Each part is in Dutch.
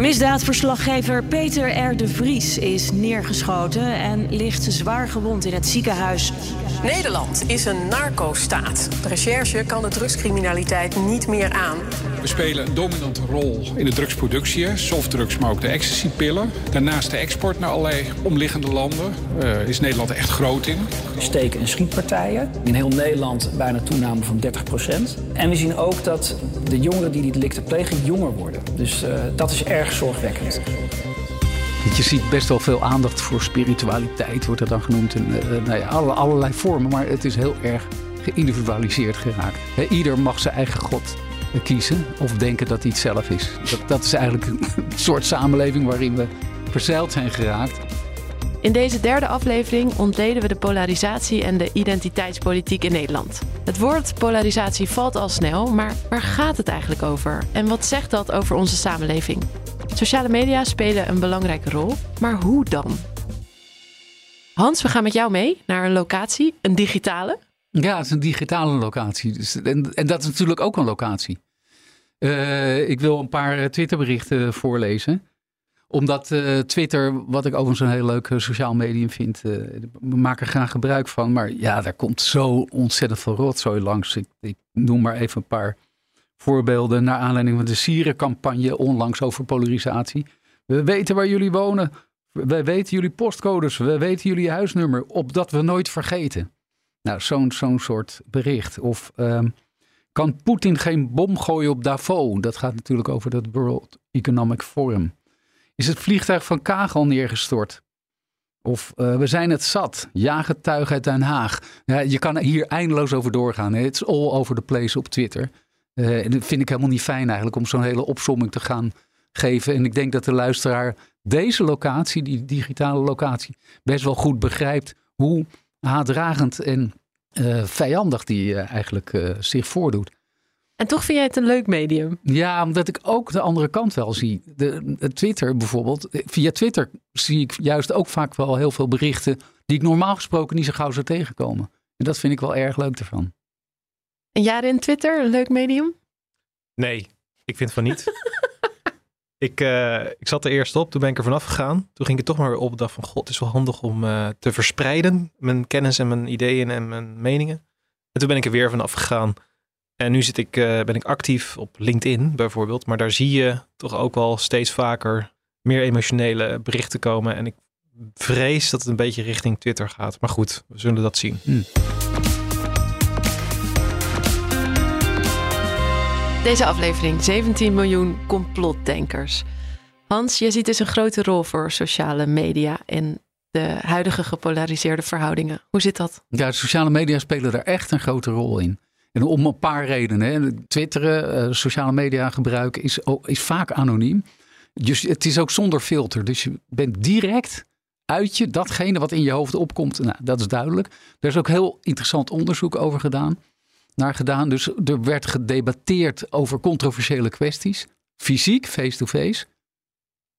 Misdaadverslaggever Peter R. de Vries is neergeschoten en ligt zwaar gewond in het ziekenhuis. Nederland is een narco-staat. De recherche kan de drugscriminaliteit niet meer aan. We spelen een dominante rol in de drugsproductie, softdrugs, maar ook de ecstasypillen. Daarnaast de export naar allerlei omliggende landen uh, is Nederland echt groot in. Steken- en schietpartijen. In heel Nederland bijna toename van 30% En we zien ook dat de jongeren die die delicten plegen jonger worden. Dus uh, dat is erg zorgwekkend. Je ziet best wel veel aandacht voor spiritualiteit, wordt er dan genoemd. In uh, nou ja, alle, allerlei vormen, maar het is heel erg geïndividualiseerd geraakt. He, ieder mag zijn eigen God kiezen of denken dat hij het zelf is. Dat, dat is eigenlijk een soort samenleving waarin we verzeild zijn geraakt. In deze derde aflevering ontleden we de polarisatie en de identiteitspolitiek in Nederland. Het woord polarisatie valt al snel, maar waar gaat het eigenlijk over? En wat zegt dat over onze samenleving? Sociale media spelen een belangrijke rol, maar hoe dan? Hans, we gaan met jou mee naar een locatie, een digitale. Ja, het is een digitale locatie. Dus, en, en dat is natuurlijk ook een locatie. Uh, ik wil een paar Twitterberichten voorlezen omdat uh, Twitter, wat ik overigens een heel leuk sociaal medium vind, we maken er graag gebruik van. Maar ja, daar komt zo ontzettend veel rotzooi langs. Ik noem maar even een paar voorbeelden naar aanleiding van de Sierencampagne onlangs over polarisatie. We weten waar jullie wonen. We weten jullie postcodes. We weten jullie huisnummer. Opdat we nooit vergeten. Nou, zo'n zo'n soort bericht. Of um, kan Poetin geen bom gooien op Davos? Dat gaat natuurlijk over het World Economic Forum. Is het vliegtuig van Kagel neergestort? Of uh, we zijn het zat. Jagetuig uit Den Haag. Ja, je kan hier eindeloos over doorgaan. Is all over the place op Twitter. Uh, en dat vind ik helemaal niet fijn eigenlijk om zo'n hele opsomming te gaan geven. En ik denk dat de luisteraar deze locatie, die digitale locatie, best wel goed begrijpt hoe haatdragend en uh, vijandig die eigenlijk zich voordoet. En toch vind jij het een leuk medium? Ja, omdat ik ook de andere kant wel zie. De, de, Twitter bijvoorbeeld. Via Twitter zie ik juist ook vaak wel heel veel berichten die ik normaal gesproken niet zo gauw zou tegenkomen. En dat vind ik wel erg leuk ervan. En jij in Twitter, een leuk medium? Nee, ik vind van niet. ik, uh, ik zat er eerst op, toen ben ik er vanaf gegaan. Toen ging ik toch maar weer op. dacht van, god, het is wel handig om uh, te verspreiden. Mijn kennis en mijn ideeën en mijn meningen. En toen ben ik er weer vanaf gegaan. En nu zit ik, uh, ben ik actief op LinkedIn bijvoorbeeld. Maar daar zie je toch ook wel steeds vaker meer emotionele berichten komen. En ik vrees dat het een beetje richting Twitter gaat. Maar goed, we zullen dat zien. Hm. Deze aflevering 17 miljoen complotdenkers. Hans, je ziet dus een grote rol voor sociale media in de huidige gepolariseerde verhoudingen. Hoe zit dat? Ja, sociale media spelen er echt een grote rol in. En om een paar redenen. Twitteren, uh, sociale media gebruik is, is vaak anoniem. Dus het is ook zonder filter. Dus je bent direct uit je datgene wat in je hoofd opkomt. Nou, dat is duidelijk. Er is ook heel interessant onderzoek over gedaan. Naar gedaan. Dus er werd gedebatteerd over controversiële kwesties. Fysiek, face-to-face.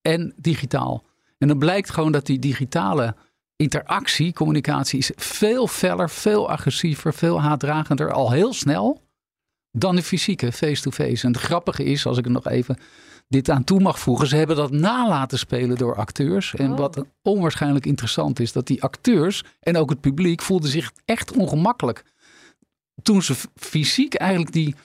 en digitaal. En dan blijkt gewoon dat die digitale interactie, communicatie is veel feller, veel agressiever, veel haatdragender al heel snel dan de fysieke face-to-face. En het grappige is, als ik er nog even dit aan toe mag voegen, ze hebben dat nalaten spelen door acteurs. En wat onwaarschijnlijk interessant is, dat die acteurs en ook het publiek voelden zich echt ongemakkelijk toen ze fysiek eigenlijk die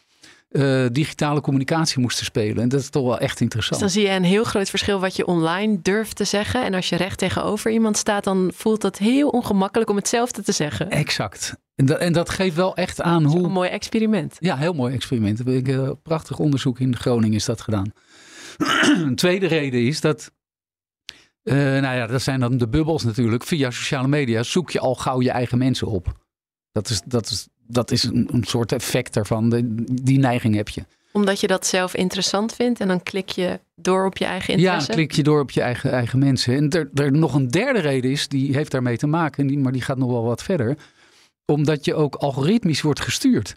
uh, digitale communicatie moesten spelen. En dat is toch wel echt interessant. Dus dan zie je een heel groot verschil wat je online durft te zeggen. En als je recht tegenover iemand staat, dan voelt dat heel ongemakkelijk om hetzelfde te zeggen. Exact. En dat, en dat geeft wel echt aan hoe. Een mooi experiment. Ja, heel mooi experiment. Een uh, prachtig onderzoek in Groningen is dat gedaan. een tweede reden is dat. Uh, nou ja, dat zijn dan de bubbels natuurlijk. Via sociale media zoek je al gauw je eigen mensen op. Dat is, dat is dat is een, een soort effect daarvan. De, die neiging heb je. Omdat je dat zelf interessant vindt en dan klik je door op je eigen interesse? Ja, klik je door op je eigen, eigen mensen. En er, er nog een derde reden is, die heeft daarmee te maken, maar die gaat nog wel wat verder. Omdat je ook algoritmisch wordt gestuurd.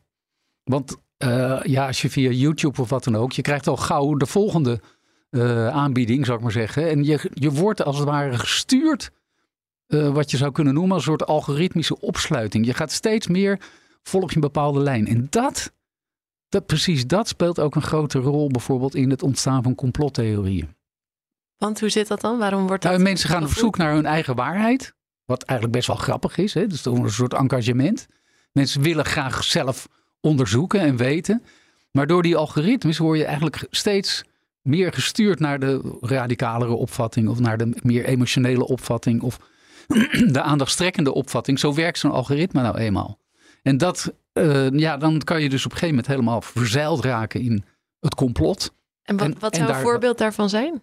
Want uh, ja, als je via YouTube of wat dan ook, je krijgt al gauw de volgende uh, aanbieding, zou ik maar zeggen. En je, je wordt als het ware gestuurd, uh, wat je zou kunnen noemen, als een soort algoritmische opsluiting. Je gaat steeds meer, volg je een bepaalde lijn. En dat, dat, precies dat speelt ook een grote rol bijvoorbeeld in het ontstaan van complottheorieën. Want hoe zit dat dan? Waarom wordt dat? Nou, mensen gaan op zoek naar hun eigen waarheid. Wat eigenlijk best wel grappig is. Hè? Dus een soort engagement. Mensen willen graag zelf onderzoeken en weten. Maar door die algoritmes word je eigenlijk steeds meer gestuurd naar de radicalere opvatting. Of naar de meer emotionele opvatting. Of de aandachtstrekkende opvatting. Zo werkt zo'n algoritme nou eenmaal. En dat, uh, ja, dan kan je dus op een gegeven moment helemaal verzeild raken in het complot. En wat, wat zou een voorbeeld daarvan zijn?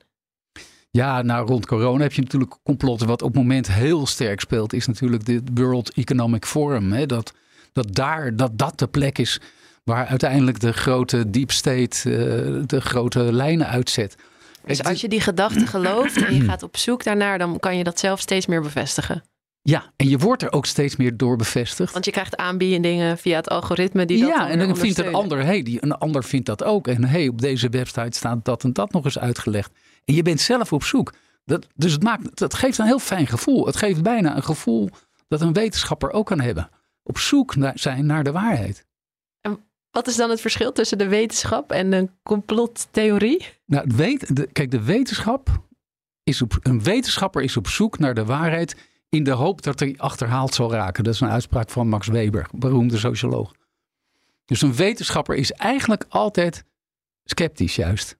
Ja, nou rond corona heb je natuurlijk complotten. Wat op het moment heel sterk speelt, is natuurlijk de World Economic Forum. Hè? Dat, dat daar, dat dat de plek is waar uiteindelijk de grote deep state uh, de grote lijnen uitzet. Dus als je die gedachte gelooft en je gaat op zoek daarnaar, dan kan je dat zelf steeds meer bevestigen. Ja, en je wordt er ook steeds meer door bevestigd. Want je krijgt aanbiedingen via het algoritme die dat Ja, en dan vindt een ander, hey, die, een ander vindt dat ook. En hey, op deze website staat dat en dat nog eens uitgelegd. En je bent zelf op zoek. Dat, dus het, maakt, dat geeft een heel fijn gevoel. Het geeft bijna een gevoel dat een wetenschapper ook kan hebben. Op zoek naar, zijn naar de waarheid. En wat is dan het verschil tussen de wetenschap en een complottheorie? Nou, weet, de, kijk, de wetenschap is op, een wetenschapper is op zoek naar de waarheid in de hoop dat hij achterhaald zal raken. Dat is een uitspraak van Max Weber, beroemde socioloog. Dus een wetenschapper is eigenlijk altijd sceptisch, juist.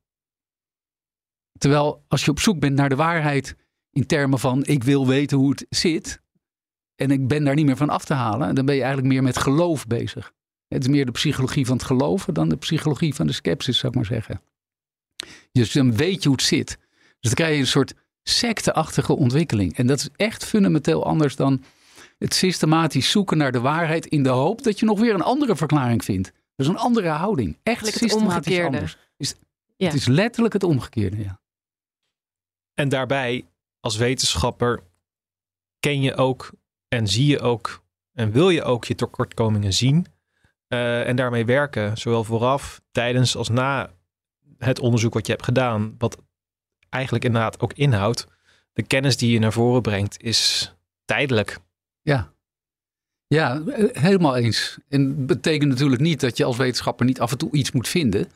Terwijl als je op zoek bent naar de waarheid in termen van ik wil weten hoe het zit en ik ben daar niet meer van af te halen, dan ben je eigenlijk meer met geloof bezig. Het is meer de psychologie van het geloven dan de psychologie van de sceptisch, zou ik maar zeggen. Dus dan weet je hoe het zit. Dus dan krijg je een soort secteachtige ontwikkeling. En dat is echt fundamenteel anders dan het systematisch zoeken naar de waarheid in de hoop dat je nog weer een andere verklaring vindt. Dus een andere houding. Echt systematisch anders. Is, ja. Het is letterlijk het omgekeerde, ja. En daarbij, als wetenschapper, ken je ook en zie je ook en wil je ook je tekortkomingen zien uh, en daarmee werken, zowel vooraf, tijdens als na het onderzoek wat je hebt gedaan, wat eigenlijk inderdaad ook inhoudt. De kennis die je naar voren brengt is tijdelijk. Ja, ja, helemaal eens. En betekent natuurlijk niet dat je als wetenschapper niet af en toe iets moet vinden.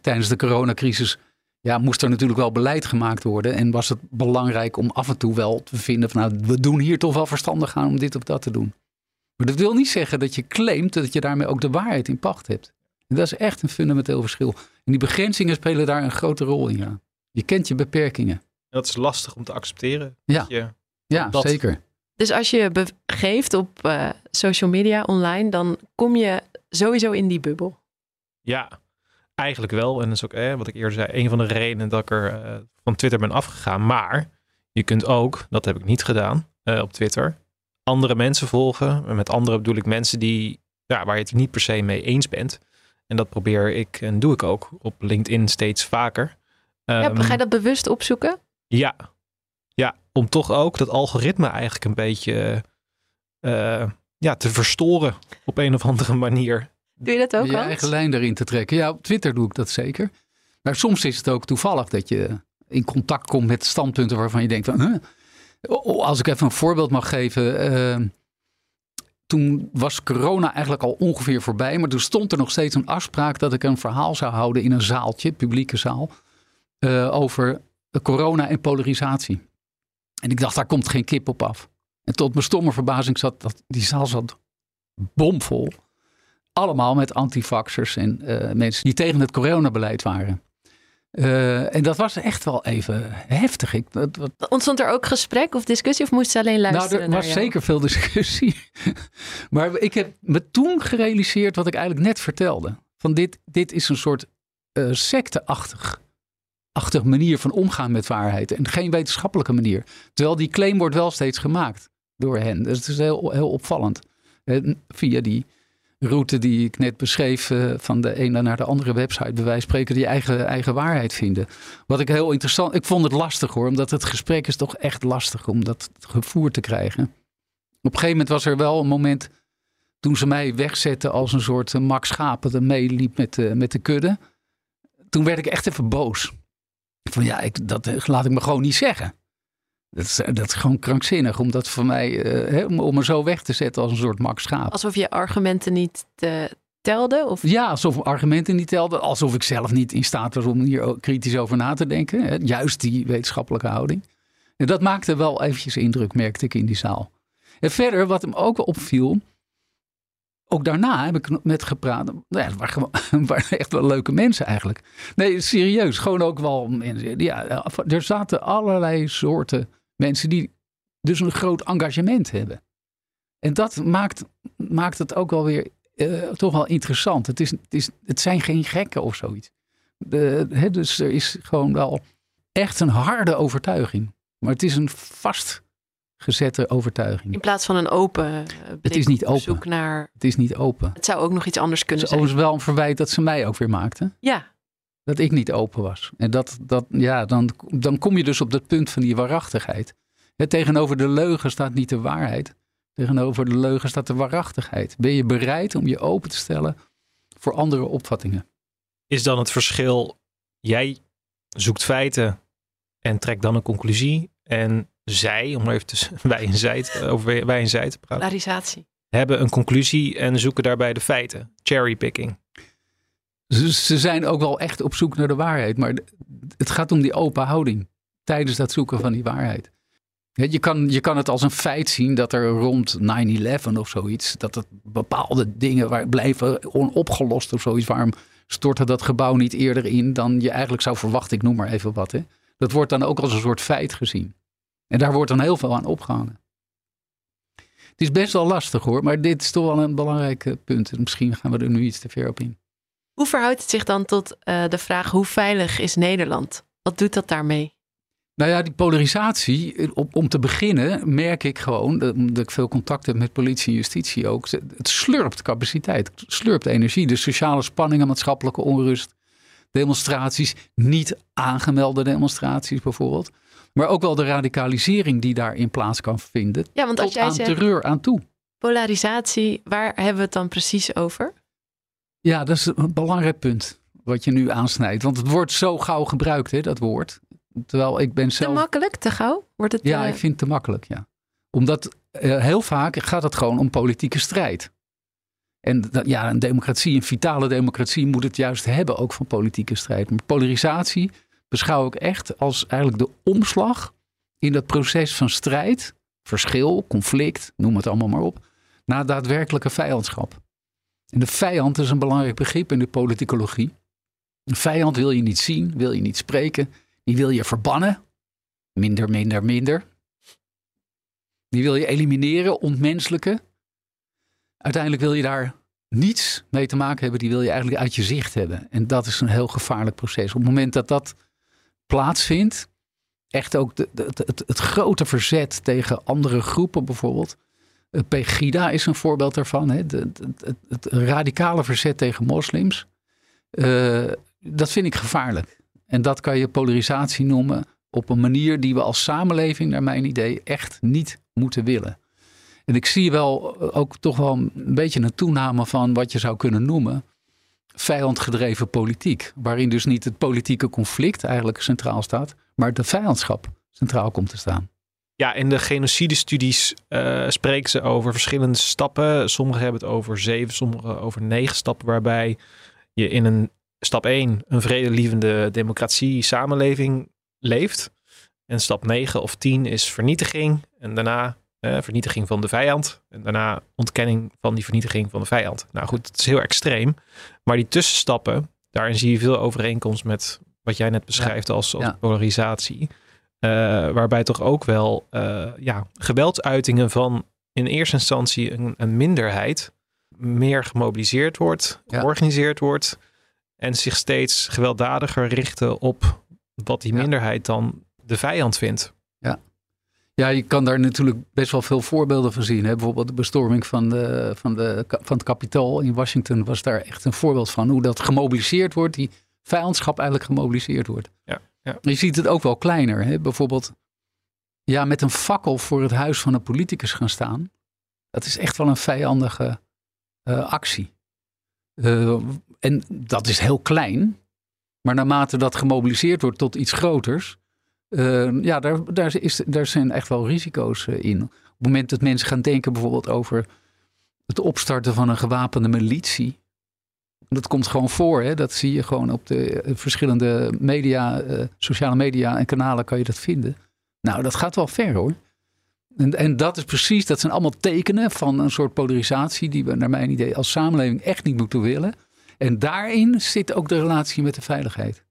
Tijdens de coronacrisis ja, moest er natuurlijk wel beleid gemaakt worden. En was het belangrijk om af en toe wel te vinden van nou, we doen hier toch wel verstandig aan om dit of dat te doen. Maar dat wil niet zeggen dat je claimt dat je daarmee ook de waarheid in pacht hebt. Dat is echt een fundamenteel verschil. En die begrenzingen spelen daar een grote rol in. Ja. Je kent je beperkingen. Dat is lastig om te accepteren. Ja, je, ja dat... zeker. Dus als je je begeeft op uh, social media online, dan kom je sowieso in die bubbel. Ja, Eigenlijk wel. En dat is ook eh, wat ik eerder zei, een van de redenen dat ik er uh, van Twitter ben afgegaan. Maar je kunt ook, dat heb ik niet gedaan uh, op Twitter, andere mensen volgen. En met andere bedoel ik mensen die, ja, waar je het niet per se mee eens bent. En dat probeer ik en doe ik ook op LinkedIn steeds vaker. Um, ja, ga je dat bewust opzoeken? Ja. Ja, om toch ook dat algoritme eigenlijk een beetje uh, ja, te verstoren op een of andere manier. Doe je dat ook, Je eigen lijn erin te trekken. Ja, op Twitter doe ik dat zeker. Maar soms is het ook toevallig dat je in contact komt met standpunten waarvan je denkt van... Huh? Als ik even een voorbeeld mag geven. Uh, toen was corona eigenlijk al ongeveer voorbij. Maar toen stond er nog steeds een afspraak dat ik een verhaal zou houden in een zaaltje, publieke zaal. Uh, over corona en polarisatie. En ik dacht, daar komt geen kip op af. En tot mijn stomme verbazing zat dat die zaal zat bomvol allemaal met antivaxers en uh, mensen die tegen het coronabeleid waren. Uh, en dat was echt wel even heftig. Ik, dat, wat... Ontstond er ook gesprek of discussie of moest ze alleen luisteren? Nou, er was zeker veel discussie. maar ik heb me toen gerealiseerd wat ik eigenlijk net vertelde. Van dit, dit is een soort uh, secteachtig achtig manier van omgaan met waarheid. En geen wetenschappelijke manier. Terwijl die claim wordt wel steeds gemaakt door hen. Dus het is heel, heel opvallend. En via die route die ik net beschreef, uh, van de ene naar de andere website, bij wijze spreken, die eigen, eigen waarheid vinden. Wat ik heel interessant, ik vond het lastig hoor, omdat het gesprek is toch echt lastig om dat gevoerd te krijgen. Op een gegeven moment was er wel een moment, toen ze mij wegzetten als een soort Max Schapen dat meeliep met, de, met de kudde. Toen werd ik echt even boos. Van ja, ik, dat laat ik me gewoon niet zeggen. Dat is, dat is gewoon krankzinnig om dat voor mij, hè, om, om me zo weg te zetten als een soort Max Schaap. Alsof je argumenten niet te, telde? Of? Ja, alsof argumenten niet telden. Alsof ik zelf niet in staat was om hier kritisch over na te denken. Juist die wetenschappelijke houding. En dat maakte wel eventjes indruk, merkte ik in die zaal. En verder, wat hem ook opviel. Ook daarna heb ik met gepraat. Nou ja, het waren, echt wel leuke mensen eigenlijk. Nee, serieus. Gewoon ook wel. Ja, er zaten allerlei soorten mensen die dus een groot engagement hebben. En dat maakt, maakt het ook wel weer uh, toch wel interessant. Het, is, het, is, het zijn geen gekken of zoiets. De, he, dus er is gewoon wel echt een harde overtuiging. Maar het is een vastgezette overtuiging. In plaats van een open uh, het is niet open. zoek naar... Het is niet open. Het zou ook nog iets anders kunnen zijn. Het is wel een verwijt dat ze mij ook weer maakten. Ja. Dat ik niet open was. En dat, dat, ja, dan, dan kom je dus op dat punt van die waarachtigheid. He, tegenover de leugen staat niet de waarheid. Tegenover de leugen staat de waarachtigheid. Ben je bereid om je open te stellen voor andere opvattingen? Is dan het verschil, jij zoekt feiten en trekt dan een conclusie. En zij, om even tussen wij en zij, over wij en zij te praten. Polarisatie. Hebben een conclusie en zoeken daarbij de feiten. Cherrypicking. Ze, ze zijn ook wel echt op zoek naar de waarheid. Maar het gaat om die open houding tijdens dat zoeken van die waarheid. Je kan, je kan het als een feit zien dat er rond 9-11 of zoiets, dat er bepaalde dingen waar blijven onopgelost of zoiets. Waarom stortte dat gebouw niet eerder in dan je eigenlijk zou verwachten? Ik noem maar even wat. Hè. Dat wordt dan ook als een soort feit gezien. En daar wordt dan heel veel aan opgehangen. Het is best wel lastig hoor, maar dit is toch wel een belangrijk punt. Misschien gaan we er nu iets te ver op in. Hoe verhoudt het zich dan tot uh, de vraag hoe veilig is Nederland? Wat doet dat daarmee? Nou ja, die polarisatie, om te beginnen merk ik gewoon, dat ik veel contact heb met politie en justitie ook, het slurpt capaciteit, het slurpt energie. De sociale spanningen, maatschappelijke onrust, demonstraties, niet aangemelde demonstraties bijvoorbeeld. Maar ook wel de radicalisering die daarin plaats kan vinden. Ja, want als tot jij aan zegt, terreur aan toe. Polarisatie, waar hebben we het dan precies over? Ja, dat is een belangrijk punt wat je nu aansnijdt. Want het wordt zo gauw gebruikt, hè, dat woord. Terwijl ik ben zelf... Te makkelijk, te gauw? Wordt het, ja, uh... ik vind het te makkelijk, ja. Omdat uh, heel vaak gaat het gewoon om politieke strijd. En dat, ja, een democratie, een vitale democratie moet het juist hebben ook van politieke strijd. Maar polarisatie beschouw ik echt als eigenlijk de omslag in dat proces van strijd, verschil, conflict, noem het allemaal maar op, naar daadwerkelijke vijandschap. En de vijand is een belangrijk begrip in de politicologie. Een vijand wil je niet zien, wil je niet spreken, die wil je verbannen. Minder, minder, minder. Die wil je elimineren, ontmenselijken. Uiteindelijk wil je daar niets mee te maken hebben. Die wil je eigenlijk uit je zicht hebben. En dat is een heel gevaarlijk proces. Op het moment dat dat plaatsvindt, echt ook de, het, het grote verzet tegen andere groepen bijvoorbeeld. Pegida is een voorbeeld daarvan. Hè? Het, het, radicale verzet tegen moslims. Uh, dat vind ik gevaarlijk. En dat kan je polarisatie noemen op een manier die we als samenleving, naar mijn idee, echt niet moeten willen. En ik zie wel ook toch wel een beetje een toename van wat je zou kunnen noemen vijandgedreven politiek. Waarin dus niet het politieke conflict eigenlijk centraal staat, maar de vijandschap centraal komt te staan. Ja, in de genocidestudies uh, spreken ze over verschillende stappen. Sommigen hebben het over zeven, sommigen over negen stappen, waarbij je in een stap 1 een vredelievende democratie samenleving leeft. En stap 9 of 10 is vernietiging. En daarna eh, vernietiging van de vijand. En daarna ontkenning van die vernietiging van de vijand. Nou goed, het is heel extreem. Maar die tussenstappen, daarin zie je veel overeenkomst met wat jij net beschrijft ja. als, als ja. polarisatie. Uh, waarbij toch ook wel uh, ja, geweldsuitingen van in eerste instantie een, een minderheid meer gemobiliseerd wordt, ja. georganiseerd wordt en zich steeds gewelddadiger richten op wat die minderheid dan de vijand vindt. Ja. Je kan daar natuurlijk best wel veel voorbeelden van zien. Hè? Bijvoorbeeld de bestorming van, de, van, de, van het kapitool in Washington was daar echt een voorbeeld van. Hoe dat gemobiliseerd wordt, die vijandschap eigenlijk gemobiliseerd wordt. Ja, ja. Je ziet het ook wel kleiner. Hè? Bijvoorbeeld ja, met een fakkel voor het huis van een politicus gaan staan. Dat is echt wel een vijandige uh, actie. Uh, en dat is heel klein. Maar naarmate dat gemobiliseerd wordt tot iets groters. Uh, ja, daar, daar, is, daar zijn echt wel risico's in. Op het moment dat mensen gaan denken bijvoorbeeld over het opstarten van een gewapende militie. Dat komt gewoon voor. Hè? Dat zie je gewoon op de verschillende media, sociale media en kanalen kan je dat vinden. Nou, dat gaat wel ver hoor. En, en dat is precies, dat zijn allemaal tekenen van een soort polarisatie die we naar mijn idee als samenleving echt niet moeten willen. En daarin zit ook de relatie met de veiligheid.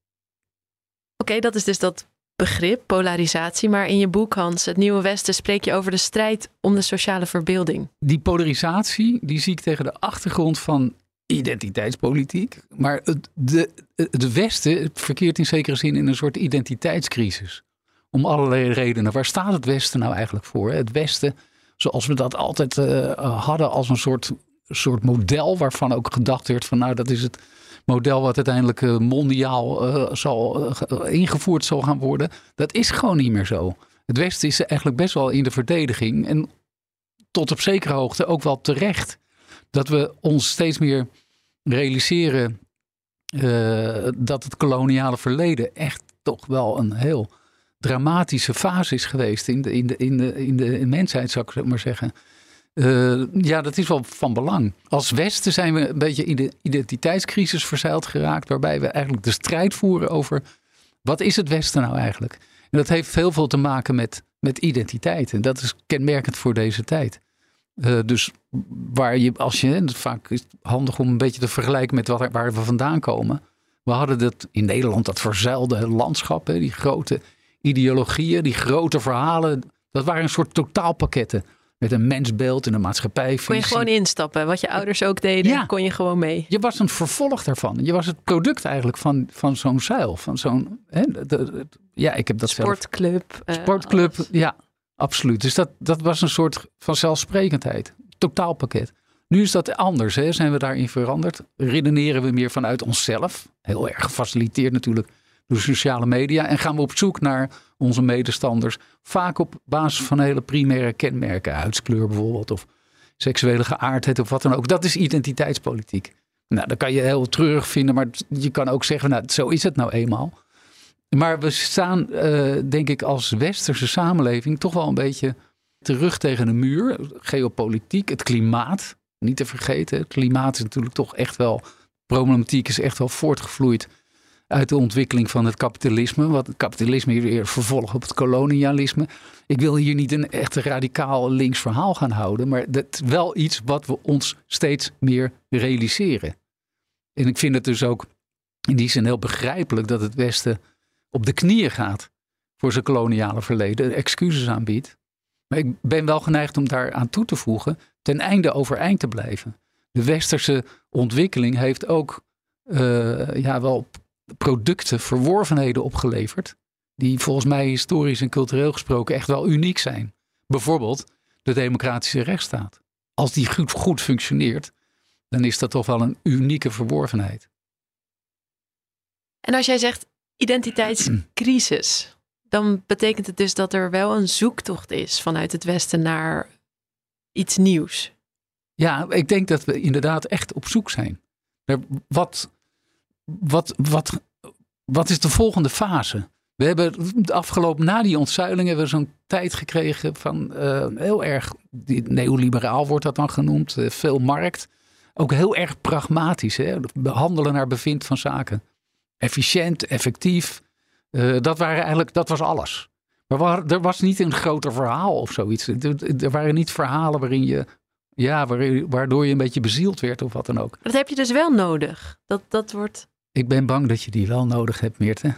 Oké, dat is dus dat begrip, polarisatie. Maar in je boek, Hans, Het Nieuwe Westen, spreek je over de strijd om de sociale verbeelding. Die polarisatie, die zie ik tegen de achtergrond van identiteitspolitiek. Maar het, de, het Westen verkeert in zekere zin in een soort identiteitscrisis. Om allerlei redenen. Waar staat het Westen nou eigenlijk voor? Het Westen, zoals we dat altijd uh, hadden als een soort, soort model waarvan ook gedacht werd van nou dat is het model wat uiteindelijk uh, mondiaal uh, zal, ingevoerd zal gaan worden. Dat is gewoon niet meer zo. Het Westen is eigenlijk best wel in de verdediging en tot op zekere hoogte ook wel terecht. Dat we ons steeds meer realiseren dat het koloniale verleden echt toch wel een heel dramatische fase is geweest in de, in de, in de, in de mensheid, zou ik maar zeggen. Uh, ja, dat is wel van belang. Als Westen zijn we een beetje in de identiteitscrisis verzeild geraakt, waarbij we eigenlijk de strijd voeren over wat is het Westen nou eigenlijk? En dat heeft heel veel te maken met, met identiteit. En dat is kenmerkend voor deze tijd. Uh, dus waar je, als je, vaak is het handig om een beetje te vergelijken met wat, waar we vandaan komen. We hadden dat in Nederland, dat verzuilde landschap, hè, die grote ideologieën, die grote verhalen. Dat waren een soort totaalpakketten. Met een mensbeeld en een maatschappij. Kon je gewoon instappen. Wat je ouders ook deden, ja. kon je gewoon mee. Je was een vervolg daarvan. Je was het product eigenlijk van, van zo'n zuil. Van zo'n. Ja, ik heb dat Sportclub. Zelf. Sportclub, uh, ja, absoluut. Dus dat, dat was een soort van zelfsprekendheid. Totaalpakket. Nu is dat anders. Hè? Zijn we daarin veranderd? Redeneren we meer vanuit onszelf? Heel erg gefaciliteerd natuurlijk door sociale media. En gaan we op zoek naar onze medestanders. Vaak op basis van hele primaire kenmerken. Huidskleur bijvoorbeeld. Of seksuele geaardheid of wat dan ook. Dat is identiteitspolitiek. Nou, dat kan je heel treurig vinden. Maar je kan ook zeggen, nou, zo is het nou eenmaal. Maar we staan, uh, denk ik, als westerse samenleving toch wel een beetje terug tegen de muur. Geopolitiek, het klimaat, niet te vergeten. Het klimaat is natuurlijk toch echt wel, problematiek is echt wel voortgevloeid uit de ontwikkeling van het kapitalisme. Wat het kapitalisme weer vervolg op het kolonialisme. Ik wil hier niet een echt radicaal links verhaal gaan houden, maar dat wel iets wat we ons steeds meer realiseren. En ik vind het dus ook in die zin heel begrijpelijk dat het Westen op de knieën gaat voor zijn koloniale verleden, excuses aanbiedt. Maar ik ben wel geneigd om daar aan toe te voegen, ten einde overeind te blijven. De westerse ontwikkeling heeft ook uh, ja, wel producten, verworvenheden opgeleverd. Die volgens mij historisch en cultureel gesproken echt wel uniek zijn. Bijvoorbeeld de democratische rechtsstaat. Als die goed, goed functioneert, dan is dat toch wel een unieke verworvenheid. En als jij zegt identiteitscrisis, dan betekent het dus dat er wel een zoektocht is vanuit het Westen naar iets nieuws. Ja, ik denk dat we inderdaad echt op zoek zijn. Wat wat, wat, wat is de volgende fase? We hebben de afgelopen, na die ontzuiling, hebben we zo'n tijd gekregen van uh, heel erg, neoliberaal wordt dat dan genoemd, uh, veel markt. Ook heel erg pragmatisch, hè? behandelen naar bevind van zaken. Efficiënt, effectief. Uh, dat, waren eigenlijk, dat was alles. Maar er was niet een groter verhaal of zoiets. Er, er waren niet verhalen waarin je ja, waardoor je een beetje bezield werd of wat dan ook. Dat heb je dus wel nodig. Dat, dat wordt ik ben bang dat je die wel nodig hebt, Meerte.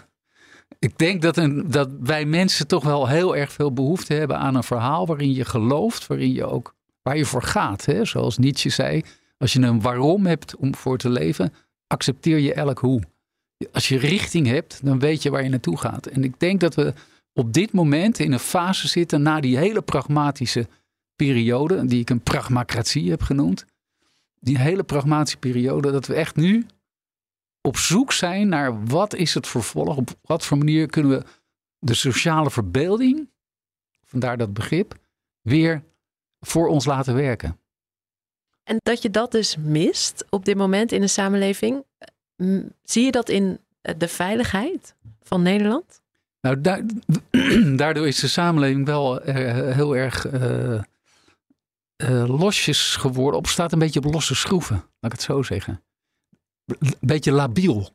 Ik denk dat, een, dat wij mensen toch wel heel erg veel behoefte hebben aan een verhaal waarin je gelooft, waarin je ook waar je voor gaat. Hè? Zoals Nietzsche zei, als je een waarom hebt om voor te leven, accepteer je elk hoe. Als je richting hebt, dan weet je waar je naartoe gaat. En ik denk dat we op dit moment in een fase zitten na die hele pragmatische periode, die ik een pragmacratie heb genoemd. Die hele pragmatische periode, dat we echt nu op zoek zijn naar wat is het vervolg, op wat voor manier kunnen we de sociale verbeelding, vandaar dat begrip, weer voor ons laten werken. En dat je dat dus mist op dit moment in de samenleving. Zie je dat in de veiligheid van Nederland? Nou, daardoor is de samenleving wel heel erg losjes geworden. Op staat een beetje op losse schroeven, laat ik het zo zeggen. Een beetje labiel.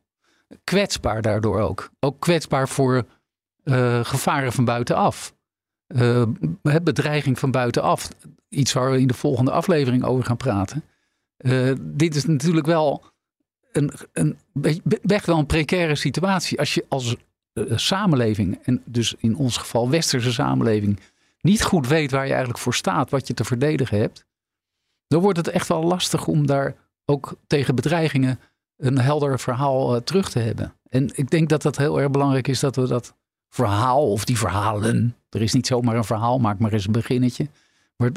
Kwetsbaar daardoor ook. Ook kwetsbaar voor gevaren van buitenaf. Uh, bedreiging van buitenaf. Iets waar we in de volgende aflevering over gaan praten. Uh, dit is natuurlijk wel een, een, wel een precaire situatie. Als je als samenleving, en dus in ons geval westerse samenleving, niet goed weet waar je eigenlijk voor staat, wat je te verdedigen hebt, dan wordt het echt wel lastig om daar ook tegen bedreigingen een helder verhaal terug te hebben. En ik denk dat dat heel erg belangrijk is dat we dat verhaal of die verhalen. Er is niet zomaar een verhaal, maak maar eens een beginnetje. Maar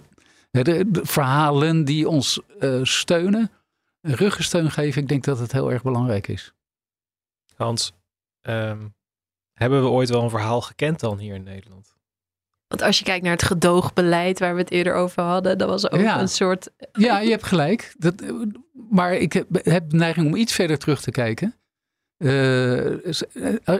de, verhalen die ons uh, steunen, ruggensteun geven, ik denk dat het heel erg belangrijk is. Hans, um, hebben we ooit wel een verhaal gekend dan hier in Nederland? Want als je kijkt naar het gedoogbeleid waar we het eerder over hadden, dat was ook een soort. Ja, je hebt gelijk. Dat, maar ik heb, heb de neiging om iets verder terug te kijken. Uh,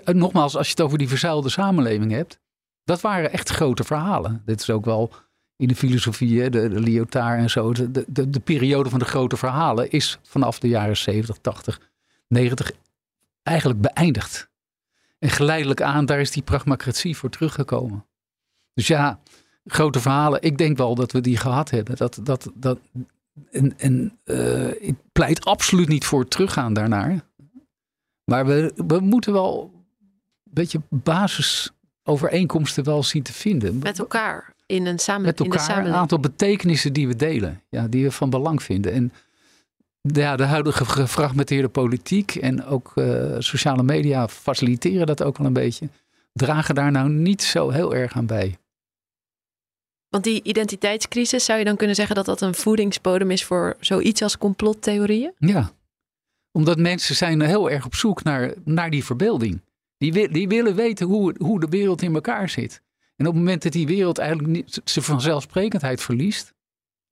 nogmaals, als je het over die verzuilde samenleving hebt, dat waren echt grote verhalen. Dit is ook wel in de filosofie, de, de Lyotard en zo. De, de, de, periode van de grote verhalen is vanaf de jaren 70, 80, 90 eigenlijk beëindigd. En geleidelijk aan, daar is die pragmacratie voor teruggekomen. Dus ja, grote verhalen, ik denk wel dat we die gehad hebben. Dat, dat, dat, en en ik pleit absoluut niet voor teruggaan daarnaar. Maar we, we moeten wel een beetje basisovereenkomsten wel zien te vinden. Met elkaar in een samen, Met elkaar een aantal betekenissen die we delen. Ja, die we van belang vinden. En ja, de huidige gefragmenteerde politiek en ook uh, sociale media faciliteren dat ook wel een beetje. Dragen daar nou niet zo heel erg aan bij. Want die identiteitscrisis, zou je dan kunnen zeggen dat dat een voedingsbodem is voor zoiets als complottheorieën? Ja, omdat mensen zijn heel erg op zoek naar, naar die verbeelding. Die, die willen weten hoe, hoe de wereld in elkaar zit. En op het moment dat die wereld eigenlijk niet, zijn vanzelfsprekendheid verliest,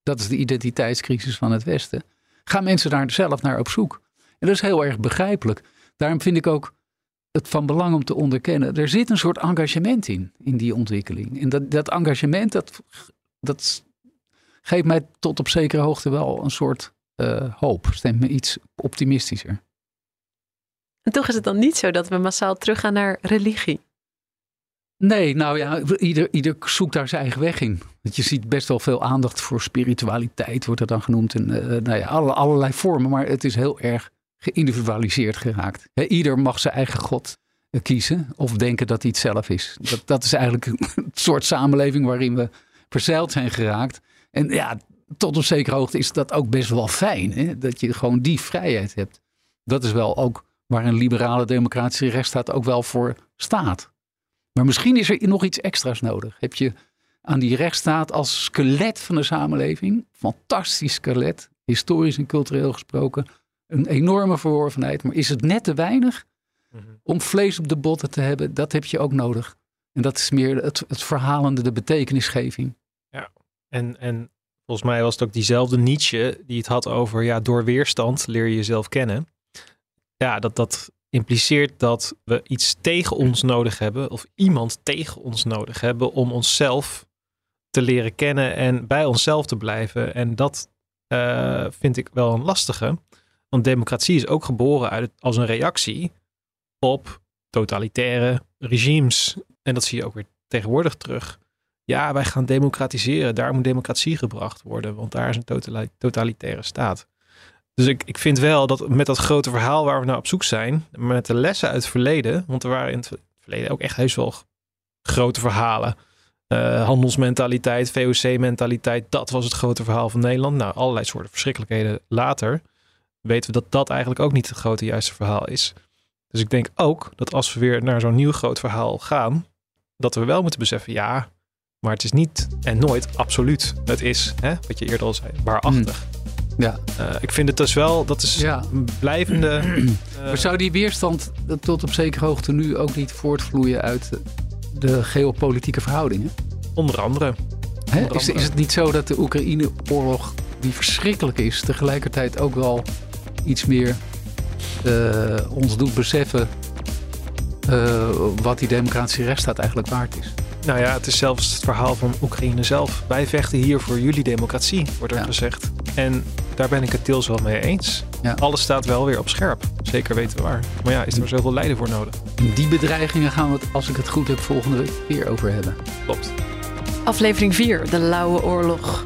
dat is de identiteitscrisis van het Westen, gaan mensen daar zelf naar op zoek. En dat is heel erg begrijpelijk. Daarom vind ik ook het van belang om te onderkennen. Er zit een soort engagement in, in die ontwikkeling. En dat, dat engagement, dat, dat geeft mij tot op zekere hoogte wel een soort uh, hoop. Stemt me iets optimistischer. En toch is het dan niet zo dat we massaal teruggaan naar religie? Nee, nou ja, ieder, ieder zoekt daar zijn eigen weg in. Want je ziet best wel veel aandacht voor spiritualiteit, wordt dat dan genoemd. En uh, nou ja, alle, allerlei vormen, maar het is heel erg geïndividualiseerd geraakt. ieder mag zijn eigen God uh, kiezen of denken dat hij het zelf is. Dat, dat is eigenlijk een soort samenleving waarin we verzeild zijn geraakt. En ja, tot op zekere hoogte is dat ook best wel fijn. Dat je gewoon die vrijheid hebt. Dat is wel ook waar een liberale democratische rechtsstaat ook wel voor staat. Maar misschien is er nog iets extra's nodig. Heb je aan die rechtsstaat als skelet van de samenleving, fantastisch skelet, historisch en cultureel gesproken, een enorme verworvenheid. Maar is het net te weinig mhm. om vlees op de botten te hebben? Dat heb je ook nodig. En dat is meer het, het verhalende, de betekenisgeving. Ja, en, en Volgens mij was het ook diezelfde Nietzsche die het had over, ja, door weerstand leer je jezelf kennen. Ja, dat, dat impliceert dat we iets tegen ons nodig hebben, of iemand tegen ons nodig hebben om onszelf te leren kennen en bij onszelf te blijven. En dat uh, vind ik wel een lastige. Want democratie is ook geboren uit, als een reactie op totalitaire regimes. En dat zie je ook weer tegenwoordig terug ja, wij gaan democratiseren. Daar moet democratie gebracht worden, want daar is een totalitaire staat. Dus ik, ik vind wel dat met dat grote verhaal waar we naar op zoek zijn, met de lessen uit het verleden, want er waren in het verleden ook echt heus wel grote verhalen. Uh, handelsmentaliteit, VOC-mentaliteit, dat was het grote verhaal van Nederland. Nou, allerlei soorten verschrikkelijkheden later weten we dat dat eigenlijk ook niet het grote juiste verhaal is. Dus ik denk ook dat als we weer naar zo'n nieuw groot verhaal gaan, dat we wel moeten beseffen, ja, maar het is niet en nooit absoluut. Het is, hè, wat je eerder al zei, waarachtig. Mm. Ja. Uh, ik vind het dus wel, dat is ja. blijvende. Uh, maar zou die weerstand tot op zekere hoogte nu ook niet voortvloeien uit de geopolitieke verhoudingen? Onder andere. Hè? is, is het niet zo dat de Oekraïne-oorlog die verschrikkelijk is, tegelijkertijd ook wel iets meer ons doet beseffen wat die democratische rechtsstaat eigenlijk waard is. Nou ja, het is zelfs het verhaal van Oekraïne zelf. Wij vechten hier voor jullie democratie, wordt er gezegd. En daar ben ik het deels wel mee eens. Ja. Alles staat wel weer op scherp. Zeker weten we waar. Maar ja, is er zoveel lijden voor nodig? Die bedreigingen gaan we het, als ik het goed heb, volgende keer over hebben. Klopt. Aflevering 4, de Lauwe Oorlog.